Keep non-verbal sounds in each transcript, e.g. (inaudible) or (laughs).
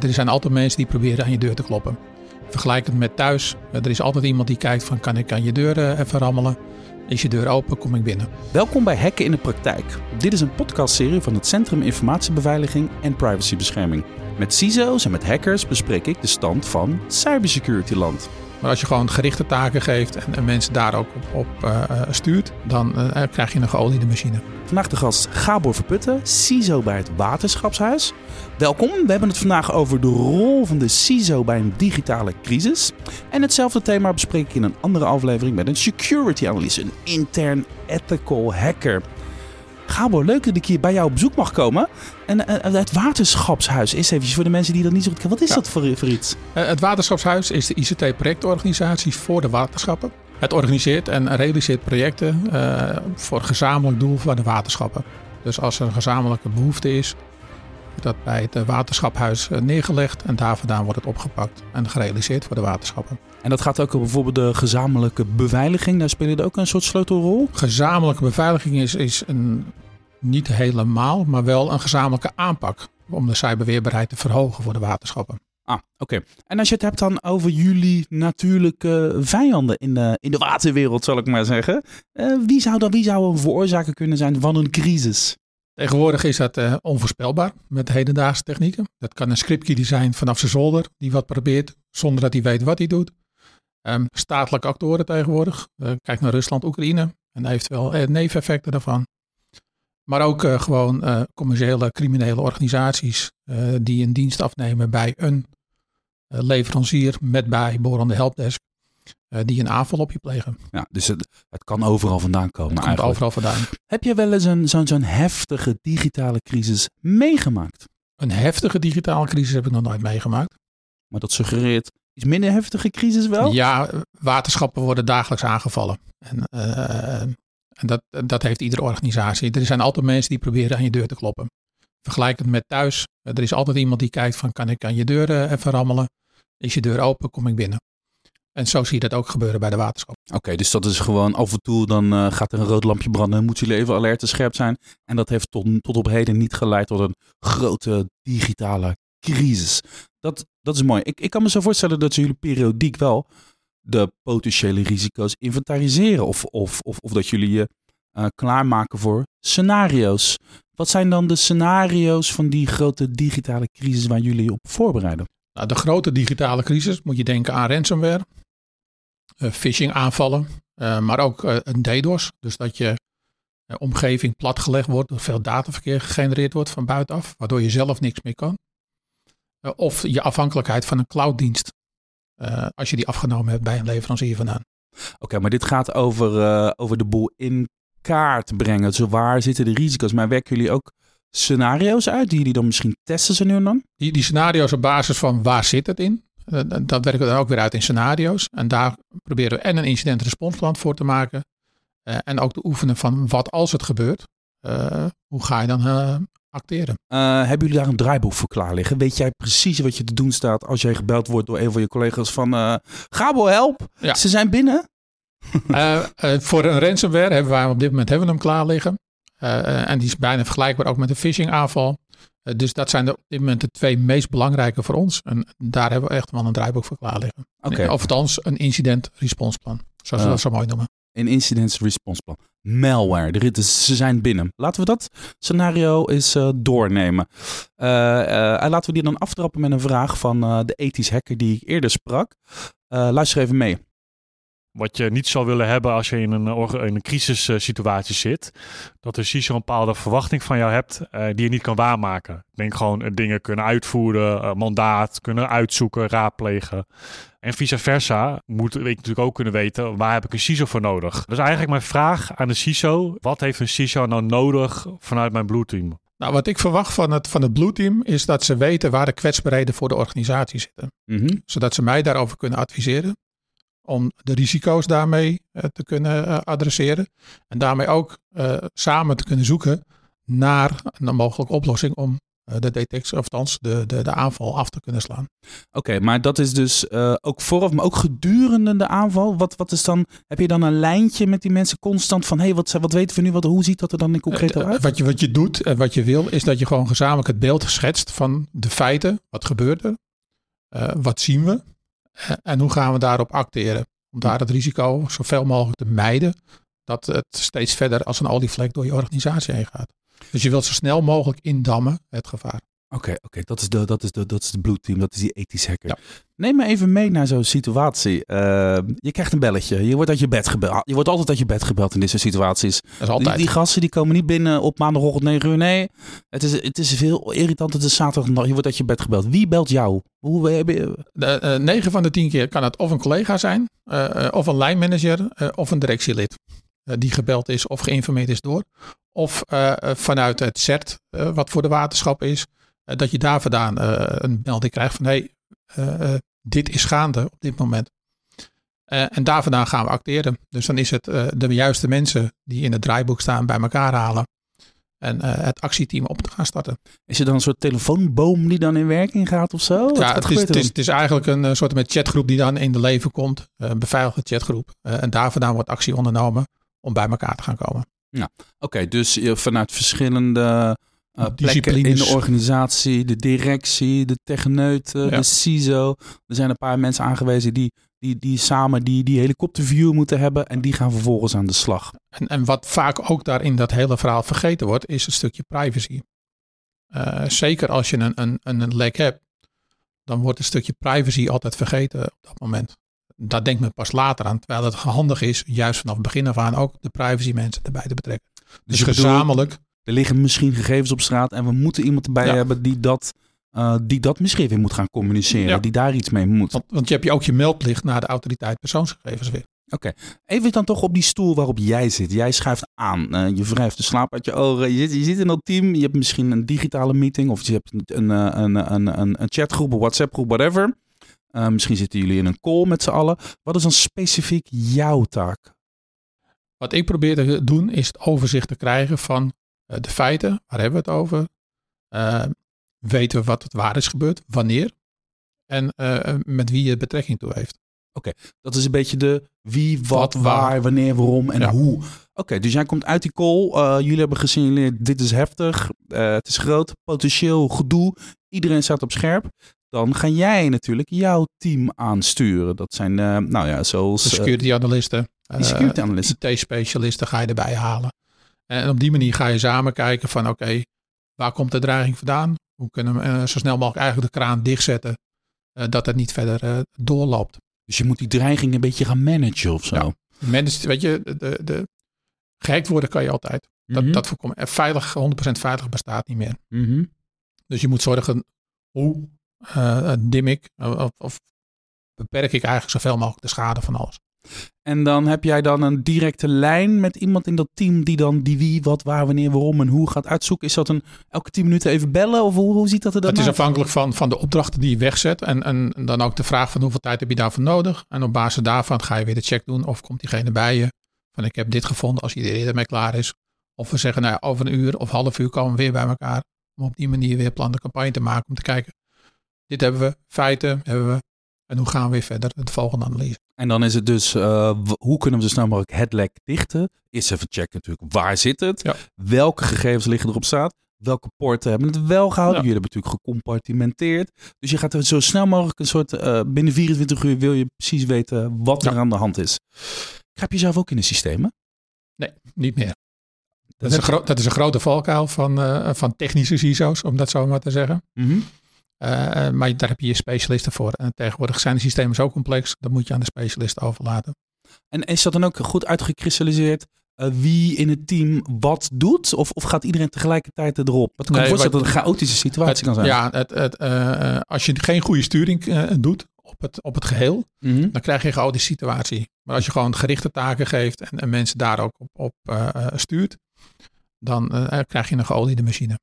Er zijn altijd mensen die proberen aan je deur te kloppen. Vergelijk het met thuis. Er is altijd iemand die kijkt van kan ik aan je deur eh, even rammelen. Is je deur open, kom ik binnen. Welkom bij Hacken in de Praktijk. Dit is een podcastserie van het Centrum Informatiebeveiliging en Privacybescherming. Met CISO's en met hackers bespreek ik de stand van cybersecurity land. Maar als je gewoon gerichte taken geeft en, en mensen daar ook op, op uh, stuurt, dan uh, krijg je een geoliede machine. Vandaag de gast Gabor Verputten, CISO bij het Waterschapshuis. Welkom, we hebben het vandaag over de rol van de CISO bij een digitale crisis. En hetzelfde thema bespreek ik in een andere aflevering met een security analyst, een intern ethical hacker. Gabor, leuk dat ik hier bij jou op bezoek mag komen. En uh, het Waterschapshuis is even voor de mensen die dat niet zo goed kennen. Wat is ja. dat voor, voor iets? Uh, het Waterschapshuis is de ICT-projectorganisatie voor de waterschappen. Het organiseert en realiseert projecten uh, voor gezamenlijk doel van de waterschappen. Dus als er een gezamenlijke behoefte is, dat bij het waterschaphuis neergelegd en daar vandaan wordt het opgepakt en gerealiseerd voor de waterschappen. En dat gaat ook over bijvoorbeeld de gezamenlijke beveiliging. Daar spelen er ook een soort sleutelrol? Gezamenlijke beveiliging is, is een, niet helemaal, maar wel een gezamenlijke aanpak. Om de cyberweerbaarheid te verhogen voor de waterschappen. Ah, oké. Okay. En als je het hebt dan over jullie natuurlijke vijanden in de, in de waterwereld, zal ik maar zeggen. Uh, wie, zou dan, wie zou een veroorzaker kunnen zijn van een crisis? Tegenwoordig is dat uh, onvoorspelbaar met hedendaagse technieken. Dat kan een scriptkey zijn vanaf zijn zolder die wat probeert zonder dat hij weet wat hij doet. Um, statelijke actoren tegenwoordig. Uh, kijk naar Rusland, Oekraïne en eventueel uh, neveneffecten daarvan. Maar ook gewoon commerciële criminele organisaties die een dienst afnemen bij een leverancier met bijbehorende helpdesk. Die een aanval op je plegen. Ja, dus het, het kan overal vandaan komen. Het komt overal vandaan. Heb je wel eens een, zo'n zo'n heftige digitale crisis meegemaakt? Een heftige digitale crisis heb ik nog nooit meegemaakt. Maar dat suggereert iets minder heftige crisis wel? Ja, waterschappen worden dagelijks aangevallen. En, uh, en dat, dat heeft iedere organisatie. Er zijn altijd mensen die proberen aan je deur te kloppen. Vergelijk het met thuis. Er is altijd iemand die kijkt van kan ik aan je deur uh, even rammelen? Is je deur open, kom ik binnen. En zo zie je dat ook gebeuren bij de waterschap. Oké, okay, dus dat is gewoon af en toe dan uh, gaat er een rood lampje branden. Moeten jullie even alert en scherp zijn. En dat heeft tot, tot op heden niet geleid tot een grote digitale crisis. Dat, dat is mooi. Ik, ik kan me zo voorstellen dat jullie periodiek wel de potentiële risico's inventariseren. Of, of, of, of dat jullie je uh, klaarmaken voor scenario's. Wat zijn dan de scenario's van die grote digitale crisis waar jullie op voorbereiden? Nou, de grote digitale crisis moet je denken aan ransomware, phishing aanvallen, uh, maar ook uh, een DDoS. Dus dat je omgeving platgelegd wordt, er veel dataverkeer gegenereerd wordt van buitenaf, waardoor je zelf niks meer kan. of je afhankelijkheid van een clouddienst, als je die afgenomen hebt bij een leverancier vandaan. Oké, okay, maar dit gaat over, over de boel in kaart brengen. Dus waar zitten de risico's? Maar werken jullie ook scenario's uit die jullie dan misschien testen ze nu en dan? Die, die scenario's op basis van waar zit het in? Uh, dat werken we dan ook weer uit in scenario's. En daar proberen we en een incident responsplan voor te maken. Uh, en ook te oefenen van wat als het gebeurt. Uh, hoe ga je dan acteren? hebben jullie daar een draaiboek voor klaar liggen? Weet jij precies wat je te doen staat als jij gebeld wordt door een van je collega's van Gabo help, ja. ze zijn binnen? (laughs) voor een ransomware hebben wij op dit moment hebben we hem klaar liggen. Uh, en die is bijna vergelijkbaar ook met een phishing aanval. Uh, dus dat zijn de, op dit moment de twee meest belangrijke voor ons. En daar hebben we echt wel een draaiboek voor klaar liggen. Okay. Of althans een incident response plan. Zoals we dat zo mooi noemen. Een incident response plan. Malware. De ritten, ze zijn binnen. Laten we dat scenario eens uh, doornemen. en laten we die dan aftrappen met een vraag van de ethisch hacker die ik eerder sprak. luister even mee. Wat je niet zou willen hebben als je in een, in een crisissituatie zit. Dat de CISO een bepaalde verwachting van jou hebt uh, die je niet kan waarmaken. Denk gewoon uh, dingen kunnen uitvoeren, uh, mandaat kunnen uitzoeken, raadplegen. En vice versa moet ik natuurlijk ook kunnen weten waar heb ik een CISO voor nodig. Dus eigenlijk mijn vraag aan de CISO. Wat heeft een CISO nou nodig vanuit mijn Blue Team? Nou, wat ik verwacht van het, van het Blue Team is dat ze weten waar de kwetsbaarheden voor de organisatie zitten. Mm -hmm. Zodat ze mij daarover kunnen adviseren om de risico's daarmee uh, te kunnen uh, adresseren. En daarmee ook uh, samen te kunnen zoeken naar een mogelijke oplossing om eh, de detectie, of althans de, de, de aanval af te kunnen slaan. Oké, maar dat is dus eh, ook vooraf, maar ook gedurende de aanval. Wat, wat is dan, heb je dan een lijntje met die mensen constant van, hé, hey, wat, wat weten we nu, wat, hoe ziet dat er dan in concreet Eh, uit? Wat je, wat je doet en wat je wil, is dat je gewoon gezamenlijk het beeld schetst van de feiten. Wat gebeurt er? Eh, wat zien we? Eh, en hoe gaan we daarop acteren? Om daar het risico zoveel mogelijk te mijden. Dat het steeds verder als een olievlek door je organisatie heen gaat. Dus je wilt zo snel mogelijk indammen het gevaar. Oké, oké, dat is de, dat is de, dat is de bloedteam, dat is die ethisch hacker. Ja. Neem me even mee naar zo'n situatie. Eh, je krijgt een belletje, je wordt uit je bed gebeld. Je wordt altijd uit je bed gebeld in dit soort situaties. Dat is altijd. Die, die gasten die komen niet binnen op maandagochtend 9 uur. Nee, het is, het is veel irritant. Het is zaterdag, je wordt uit je bed gebeld. Wie belt jou? Hoe heb je... De, eh, 9 van de 10 keer kan het of een collega zijn, eh, eh, of een lijnmanager, of een directielid. die gebeld is of geïnformeerd is door. Of vanuit het CERT, wat voor de waterschap is, dat je daar vandaan eh, een melding krijgt van hé, hey, eh, dit is gaande op dit moment. Eh, en daar vandaan gaan we acteren. Dus dan is het eh, de juiste mensen die in het draaiboek staan bij elkaar halen. En eh, het actieteam op te gaan starten. Is er dan een soort telefoonboom die dan in werking gaat of zo? Wat- Ja, wat het is, het, is, dan? het is eigenlijk een eh, soort met chatgroep die dan in de leven komt. eh, Een beveiligde chatgroep. Eh, en daar vandaan wordt actie ondernomen om bij elkaar te gaan komen. Oké, dus vanuit verschillende eh, plekken in de organisatie, de directie, de techneuten, Ja. de CISO. Er zijn een paar mensen aangewezen die, die, die samen die, die helikopterview moeten hebben en die gaan vervolgens aan de slag. En, en wat vaak ook daar in dat hele verhaal vergeten wordt, is een stukje privacy. Eh, zeker als je een, een, een lek hebt, dan wordt een stukje privacy altijd vergeten op dat moment. Daar denkt men pas later aan. Terwijl het handig is, juist vanaf het begin af aan ook de privacy mensen erbij te betrekken. Dus, bedoelt, gezamenlijk. Er liggen misschien gegevens op straat en we moeten iemand erbij Ja. hebben die dat, eh, die dat misschien weer moet gaan communiceren, Ja. die daar iets mee moet. Want, want je hebt je ook je meldplicht naar de autoriteit persoonsgegevens weer. Even dan toch op die stoel waarop jij zit. Jij schuift aan. Eh, je wrijft de slaap uit je ogen. Je zit, je zit in dat team. Je hebt misschien een digitale meeting. Of je hebt een, eh, een, een, een, een chatgroep, een WhatsApp groep, whatever. Misschien zitten jullie in een call met z'n allen. Wat is dan specifiek jouw taak? Wat ik probeer te doen is het overzicht te krijgen van de feiten. Waar hebben we het over? Eh, weten we wat het waar is gebeurd? Wanneer? En eh, met wie het betrekking toe heeft. Dat is een beetje de wie, wat, Wat, waar, waar. wanneer, waarom en Ja. hoe. Oké, dus jij komt uit die call. Eh, jullie hebben gesignaleerd, dit is heftig. eh, het is groot, potentieel gedoe. Iedereen staat op scherp. Dan ga jij natuurlijk jouw team aansturen. Dat zijn, eh, nou ja, zoals... De eh, security analisten. die security analysten. IT-specialisten ga je erbij halen. En op die manier ga je samen kijken van oké, waar komt de dreiging vandaan? Hoe kunnen we eh, zo snel mogelijk eigenlijk de kraan dichtzetten? eh, dat het niet verder eh, doorloopt. Dus je moet die dreiging een beetje gaan managen of zo. Ja. Weet je, de, de, gehackt worden kan je altijd. Dat, Mhm. dat veilig, 100% veilig bestaat niet meer. Mhm. Dus je moet zorgen, hoe dim ik of, of beperk ik eigenlijk zoveel mogelijk de schade van alles. En dan heb jij dan een directe lijn met iemand in dat team die dan die wie, wat, waar, wanneer, waarom en hoe gaat uitzoeken. Is dat een elke tien minuten even bellen of hoe, hoe ziet dat er dan Het is afhankelijk van, van de opdrachten die je wegzet. En, en dan ook de vraag van hoeveel tijd heb je daarvoor nodig. En op basis daarvan ga je weer de check doen. Of komt diegene bij je. Van ik heb dit gevonden als iedereen ermee klaar is. Of we zeggen nou ja, over een uur of half uur komen we weer bij elkaar. Om op die manier weer plan de campagne te maken. Om te kijken. Dit hebben we. Feiten hebben we. En hoe gaan we weer verder? De volgende analyse. En dan is het dus, eh, hoe kunnen we zo snel mogelijk het lek dichten? Eerst even checken natuurlijk, waar zit het? Ja. Welke gegevens liggen erop staat? Welke porten hebben het wel gehouden? Ja. Jullie hebben natuurlijk gecompartimenteerd. Dus je gaat er zo snel mogelijk een soort, eh, binnen 24 uur wil je precies weten wat er aan de hand is. Grijp je zelf ook in de systemen? Nee, niet meer. Dat Dat is, een dat is een grote valkuil van, eh, van technische CISO's, om dat zo maar te zeggen. Mhm. Eh, maar daar heb je je specialisten voor. En tegenwoordig zijn de systemen zo complex, dat moet je aan de specialist overlaten. En is dat dan ook goed uitgekristalliseerd eh, wie in het team wat doet? Of, of gaat iedereen tegelijkertijd erop? Het kan Nee, voorstellen dat het een chaotische situatie Het- kan zijn. Ja, het, het, eh, eh, als je geen goede sturing eh, doet op het, op het geheel, Mhm. dan krijg je een chaotische situatie. Maar als je gewoon gerichte taken geeft en, en mensen daar ook op, op eh, eh, stuurt, dan eh, krijg je een geoliede machine.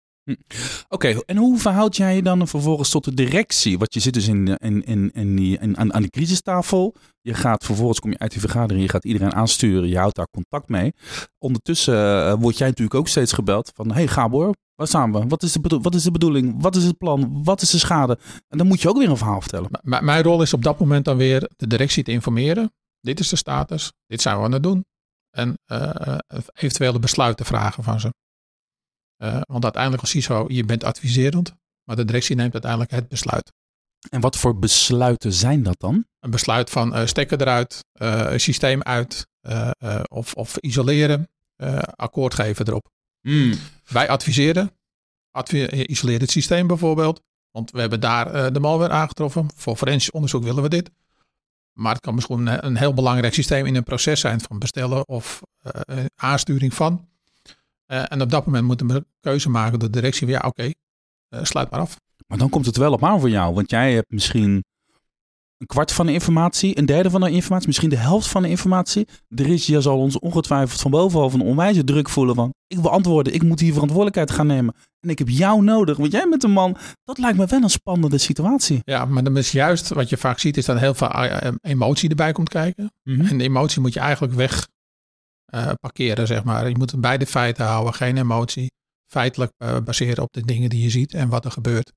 Oké, en hoe verhoud jij je dan vervolgens tot de directie? Want je zit dus in, in, in, in aan, aan de crisistafel. Je gaat vervolgens, kom je uit die vergadering, je gaat iedereen aansturen. Je houdt daar contact mee. Ondertussen eh, word jij natuurlijk ook steeds gebeld van... Hey Gabor, Waar staan we? Wat is, de wat is de bedoeling? Wat is het plan? Wat is de schade? En dan moet je ook weer een verhaal vertellen. Mijn rol is op dat moment dan weer de directie te informeren. Dit is de status, dit zijn we aan het doen. En eh, eventuele besluiten vragen van ze. Eh, want uiteindelijk als CISO, je bent adviserend, maar de directie neemt uiteindelijk het besluit. En wat voor besluiten zijn dat dan? Een besluit van eh, stekker eruit, eh, systeem uit, of, of isoleren, akkoord geven erop. Wij adviseren, advi- eh, isoleer het systeem bijvoorbeeld. Want we hebben daar de malware aangetroffen. Voor forensisch onderzoek willen we dit. Maar het kan misschien een, een heel belangrijk systeem in een proces zijn van bestellen of aansturing van. Eh, en op dat moment moeten we een keuze maken door de directie. van, Ja, oké, eh, sluit maar af. Maar dan komt het wel op aan voor jou. Want jij hebt misschien een kwart van de informatie, een derde van de informatie, misschien de helft van de informatie. Er is, je zal ons ongetwijfeld van bovenaf een onwijze druk voelen van... ik wil antwoorden, ik moet hier verantwoordelijkheid gaan nemen. En ik heb jou nodig, want jij bent een man. Dat lijkt me wel een spannende situatie. Ja, maar dan is juist wat je vaak ziet, is dat heel veel eh, emotie erbij komt kijken. En de emotie moet je eigenlijk weg eh, parkeren, zeg maar. Je moet beide feiten houden, geen emotie. Feitelijk eh, baseren op de dingen die je ziet en wat er gebeurt.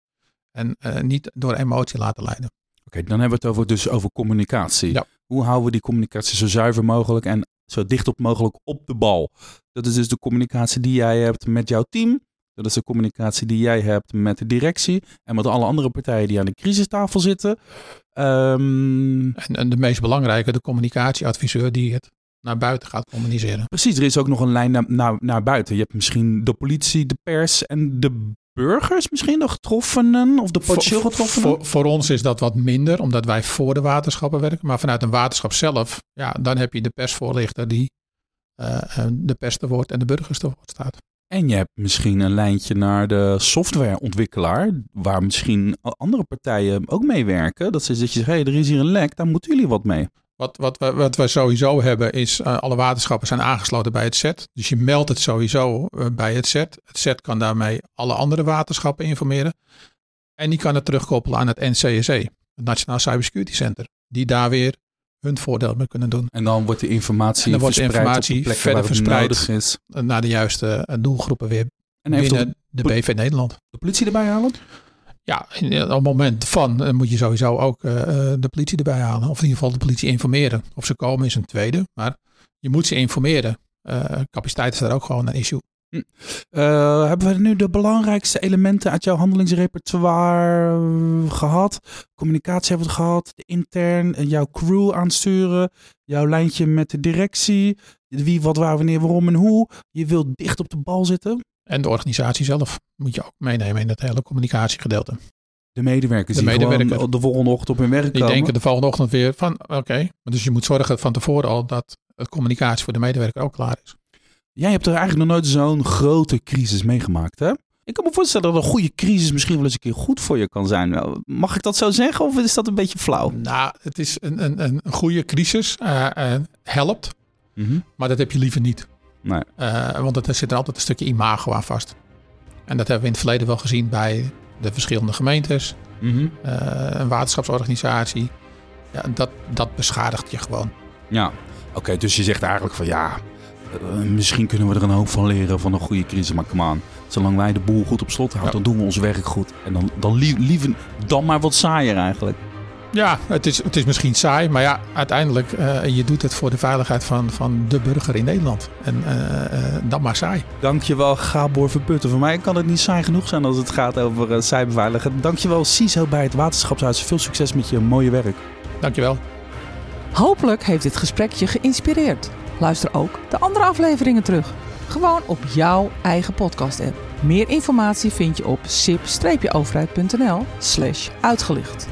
En eh, niet door emotie laten leiden. Oké, dan hebben we het over, dus over communicatie. Ja. Hoe houden we die communicatie zo zuiver mogelijk en zo dicht op mogelijk op de bal? Dat is dus de communicatie die jij hebt met jouw team. Dat is de communicatie die jij hebt met de directie en met alle andere partijen die aan de crisistafel zitten. Ehm, En, en de meest belangrijke, de communicatieadviseur die het naar buiten gaat communiceren. precies, er is ook nog een lijn naar, naar, naar buiten. Je hebt misschien de politie, de pers en de burgers misschien, de getroffenen of de potentieel getroffenen. Voor, voor ons is dat wat minder, omdat wij voor de waterschappen werken. Maar vanuit een waterschap zelf, ja, dan heb je de persvoorlichter die eh, eh, de pers te woord en de burgers te woord staat. En je hebt misschien een lijntje naar de softwareontwikkelaar, waar misschien andere partijen ook mee werken. Dat ze dat je zegt, hey, er is hier een lek, daar moeten jullie wat mee. Wat, wat, we, wat we sowieso hebben is, eh, alle waterschappen zijn aangesloten bij het SET. Dus je meldt het sowieso eh, bij het SET. Het SET kan daarmee alle andere waterschappen informeren. En die kan het terugkoppelen aan het NCSE, het Nationaal Cybersecurity Center. Die daar weer hun voordeel mee kunnen doen. En dan wordt de informatie En dan wordt de verspreid informatie op de plekken verder verspreid. is. Naar de juiste eh, doelgroepen weer En binnen de BV Nederland. de politie erbij halen? Ja, in- op het moment van eh, moet je sowieso ook eh, eh, de politie erbij halen. Of in ieder geval de politie informeren. Of ze komen is een tweede. Maar je moet ze informeren. Eh, capaciteit is daar ook gewoon een issue. Eh, hebben we nu de belangrijkste elementen uit jouw handelingsrepertoire eh, gehad? Communicatie hebben we gehad, de intern, eh, jouw crew aansturen, jouw lijntje met de directie, wie, wat, waar, wanneer, waarom en hoe. Je wilt dicht op de bal zitten. En de organisatie zelf moet je ook meenemen in het hele communicatiegedeelte. De medewerkers De die medewerker. de volgende ochtend op hun werk Die komen. denken de volgende ochtend weer van oké. Dus je moet zorgen van tevoren al dat de communicatie voor de medewerker ook klaar is. Jij hebt er eigenlijk nog nooit zo'n grote crisis meegemaakt, hè? Ik kan me voorstellen dat een goede crisis misschien wel eens een keer goed voor je kan zijn. Mag ik dat zo zeggen of is dat een beetje flauw? Nou, het is een, een, een goede crisis. eh, eh, helpt. Mhm. Maar dat heb je liever niet. Nee. Eh, want er zit er altijd een stukje imago aan vast. En dat hebben we in het verleden wel gezien bij de verschillende gemeentes, Mhm. eh, een waterschapsorganisatie. Ja, dat, dat beschadigt je gewoon. Ja, oké, dus je zegt eigenlijk van ja, eh, misschien kunnen we er een hoop van leren van een goede crisis, maar come on. Zolang wij de boel goed op slot houden, Ja. dan doen we ons werk goed. En dan, dan lie- liever dan maar wat saaier eigenlijk. Ja, het is, het is misschien saai, maar ja, uiteindelijk, eh je doet het voor de veiligheid van, van de burger in Nederland. En eh, eh, dan maar saai. Dankjewel Gabor Verputten. Voor mij kan het niet saai genoeg zijn als het gaat over uh, cyberveiligheid. Dankjewel CISO bij het Waterschapshuis. Veel succes met je mooie werk. Dankjewel. Hopelijk heeft dit gesprek je geïnspireerd. Luister ook de andere afleveringen terug. Gewoon op jouw eigen podcast-app. Meer informatie vind je op sip-overheid.nl slash uitgelicht.